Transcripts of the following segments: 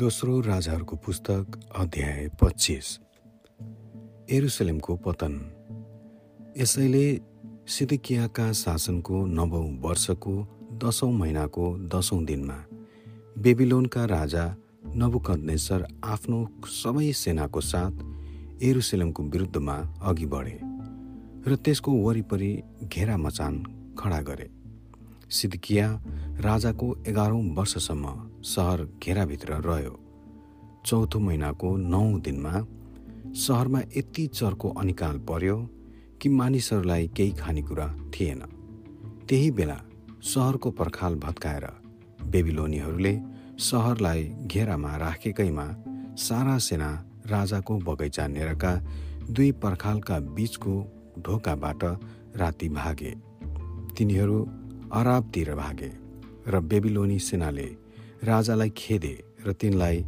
दोस्रो राजाहरूको पुस्तक अध्याय पच्चिस। एरुसलेमको पतन। यसैले सिद्धिकियाका शासनको नवौँ वर्षको दसौँ महिनाको दसौँ दिनमा बेबिलोनका राजा नबुकदनेश्वर आफ्नो सबै सेनाको साथ एरुसलेमको विरुद्धमा अघि बढे र त्यसको वरिपरि घेरा मचान खडा गरे। सिद्किया राजाको एघारौँ वर्षसम्म सहर घेराभित्र रह्यो। चौथो महिनाको नौ दिनमा सहरमा यति चर्को अनिकाल पर्यो कि मानिसहरूलाई केही खानेकुरा थिएन। त्यही बेला सहरको पर्खाल भत्काएर बेबिलोनीहरूले सहरलाई घेरामा राखेकैमा सारा सेना राजाको बगैँचा नेरका दुई पर्खालका बीचको ढोकाबाट राति भागे। तिनीहरू अराबतिर भागे र बेबिलोनी सेनाले राजालाई खेदे र तिनलाई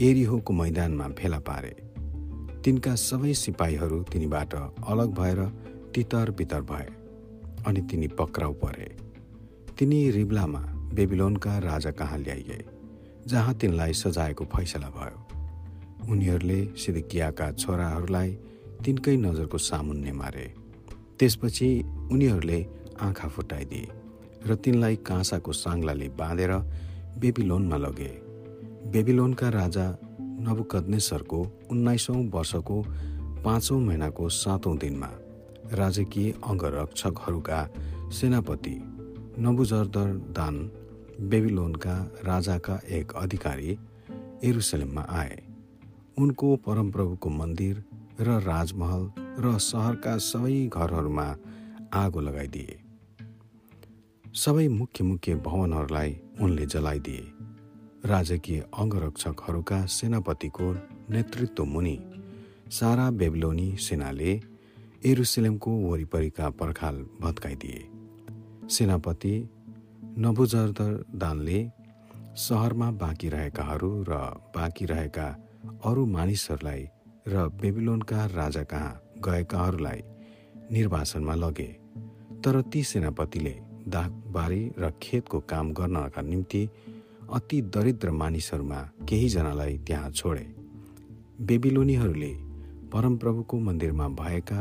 एरिहोको मैदानमा फेला पारे। तिनका सबै सिपाहीहरू तिनीबाट अलग भएर तितर बितर भए अनि तिनी पक्राउ परे। तिनी रिब्लामा बेबिलोनका राजा कहाँ ल्याइए जहाँ तिनलाई सजाएको फैसला भयो। उनीहरूले सिद्धिकियाका छोराहरूलाई तिनकै नजरको सामुन्ने मारे। त्यसपछि उनीहरूले आँखा फुटाइदिए र तिनलाई काँसाको साङ्लाले बाँधेर बेबिलोनमा लगे। बेबिलोनका राजा नबुकदनेश्वरको उन्नाइसौँ वर्षको पाँचौँ महिनाको सातौँ दिनमा राजकीय अङ्गरक्षकहरूका सेनापति नबुजरदर दान बेबिलोनका राजाका एक अधिकारी एरुसलेममा आए। उनको परमप्रभुको मन्दिर र राजमहल र सहरका सबै घरहरूमा आगो लगाइदिए। सबै मुख्य मुख्य भवनहरूलाई उनले जलाइदिए। राजकीय अङ्गरक्षकहरूका सेनापतिको नेतृत्व मुनि सारा बेबलोनी सेनाले एरुसलेमको वरिपरिका पर्खाल भत्काइदिए। सेनापति नबुजर्दर दानले सहरमा बाँकी रहेकाहरू र बाँकी रहेका अरू मानिसहरूलाई र बेबिलोनका राजा कहाँ गएकाहरूलाई निर्वासनमा लगे तर ती सेनापतिले दागबारी र खेतको काम गर्नका निम्ति अति दरिद्र मानिसहरूमा केहीजनालाई त्यहाँ छोडे। बेबिलोनीहरूले परमप्रभुको मन्दिरमा भएका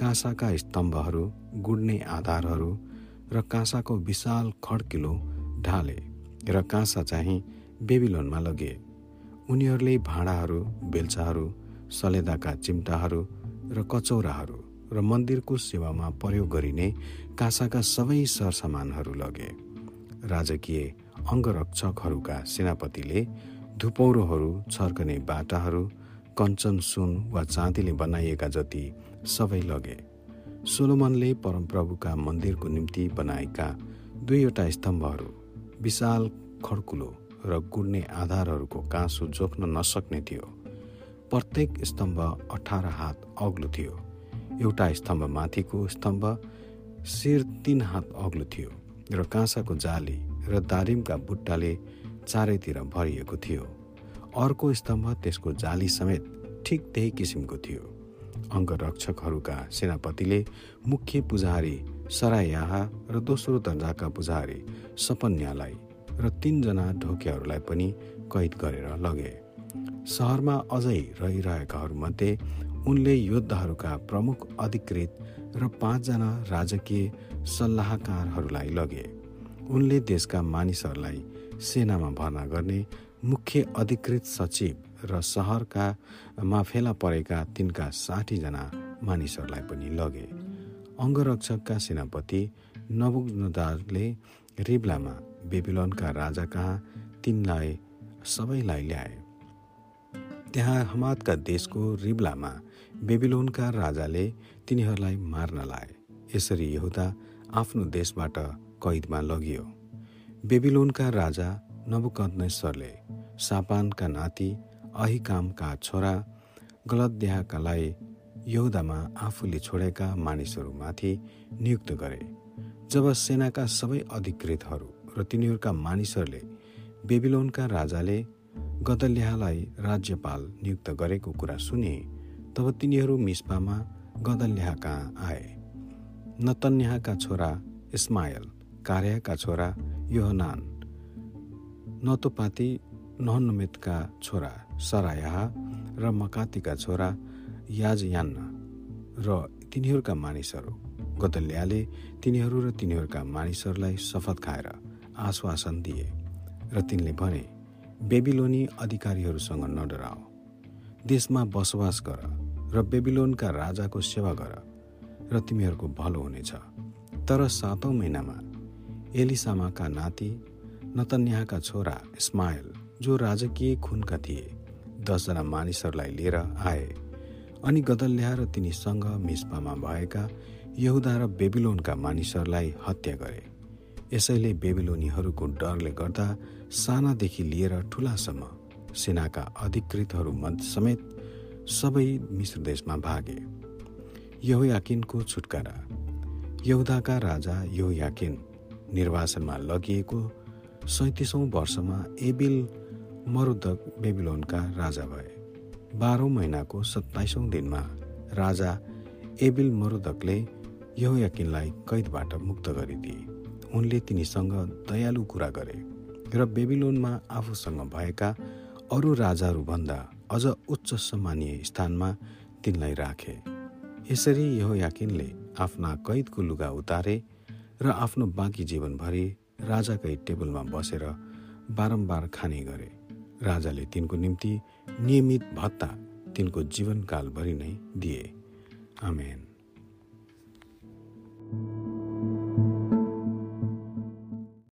काँसाका स्तम्भहरू गुड्ने आधारहरू र काँसाको विशाल खड्किलो ढाले र काँसा चाहिँ बेबिलोनमा लगे। उनीहरूले भाँडाहरू बेल्चाहरू सलेदाका चिम्टाहरू र कचौराहरू र मन्दिरको सेवामा प्रयोग गरिने काँसाका सबै सरसामानहरू लगे। राजकीय अङ्गरक्षकहरूका सेनापतिले धुपौरोहरू छर्कने बाटाहरू कञ्चन सुन वा चाँदीले बनाइएका जति सबै लगे। सोलोमनले परमप्रभुका मन्दिरको निम्ति बनाएका दुईवटा स्तम्भहरू विशाल खड्कुलो र गुड्ने आधारहरूको काँसो जोख्न नसक्ने थियो। प्रत्येक स्तम्भ अठार हात अग्लो थियो। एउटा स्तम्भ माथिको स्तम्भ शिर तिन हात अग्लो थियो र काँसाको जाली र दारिमका बुट्टाले चारैतिर भरिएको थियो। अर्को स्तम्भ त्यसको जाली समेत ठिक त्यही किसिमको थियो। अङ्गरक्षकहरूका सेनापतिले मुख्य पुजारी सरायाहा र दोस्रो दर्जाका पुजारी सपन्यालाई र तिनजना ढोकेहरूलाई पनि कैद गरेर लगे। सहरमा अझै रहिरहेकाहरूमध्ये उनले योद्धाहरूका प्रमुख अधिकृत र पाँचजना राजकीय सल्लाहकारहरूलाई लगे। उनले देशका मानिसहरूलाई सेनामा भर्ना गर्ने मुख्य अधिकृत सचिव र सहरका माफेला परेका तिनका साठीजना मानिसहरूलाई पनि लगे। अङ्गरक्षकका सेनापति नबुकनदारले रिब्लामा बेबिलोनका राजा कहाँ तिनलाई सबैलाई ल्याए। त्यहाँ हमादका देशको रिब्लामा बेबिलोनका राजाले तिनीहरूलाई मार्न लाए। यसरी यहुदा आफ्नो देशबाट कैदमा लगियो। बेबिलोनका राजा नबुकनेश्वरले सापानका नाति अहिकामका छोरा गलतदेहाकालाई यहुदामा आफूले छोडेका मानिसहरूमाथि नियुक्त गरे। जब सेनाका सबै अधिकृतहरू र तिनीहरूका मानिसहरूले बेबिलोनका राजाले गदल्यालाई राज्यपाल नियुक्त गरेको कुरा सुने तब तिनीहरू मिस्पामा गदल्याह कहाँ आए। नतन्याहका छोरा इस्मायल कार्यका छोरा योहनान नतोपाती नहनमेतका छोरा सरायाह र मकातीका छोरा याजयान्न र तिनीहरूका मानिसहरू। गदल्याले तिनीहरू र तिनीहरूका मानिसहरूलाई शपथ खाएर आश्वासन दिए र तिनले भने बेबिलोनी अधिकारीहरूसँग नडराओ देशमा बसोबास गर। र बेबिलोनका राजाको सेवा गर र तिमीहरूको भलो हुनेछ। तर सातौँ महिनामा एलिसामाका नाति नतन्याहका छोरा इस्माइल जो राजकीय खुनका थिए दसजना मानिसहरूलाई लिएर आए अनि गदल्या र तिनीसँग मिस्पामा भएका यहुदा र बेबिलोनका मानिसहरूलाई हत्या गरे। यसैले बेबिलोनीहरूको डरले गर्दा सानादेखि लिएर ठुलासम्म सेनाका अधिकृतहरू समेत सबै मिश्र देशमा भागे। यहोयाकिनको छुटकारा। यहुदाका राजा यहोयाकिन निर्वासनमा लगिएको सैतिसौँ वर्षमा एबिल मरुदक बेबिलोनका राजा भए। बाह्रौँ महिनाको सत्ताइसौँ दिनमा राजा एबिल मरुदकले यहोयाकिनलाई कैदबाट मुक्त गरिदिए। उनले तिनीसँग दयालु कुरा गरे र बेबिलोनमा आफूसँग भएका अरू राजाहरूभन्दा अझ उच्च सम्मानीय स्थानमा तिनलाई राखे। यसरी यहो याकिनले आफ्ना कैदको लुगा उतारे र आफ्नो बाँकी जीवनभरि राजाकै टेबलमा बसेर बारम्बार खाने गरे। राजाले तिनको निम्ति नियमित भत्ता तिनको जीवनकालभरि नै दिए। आमेन।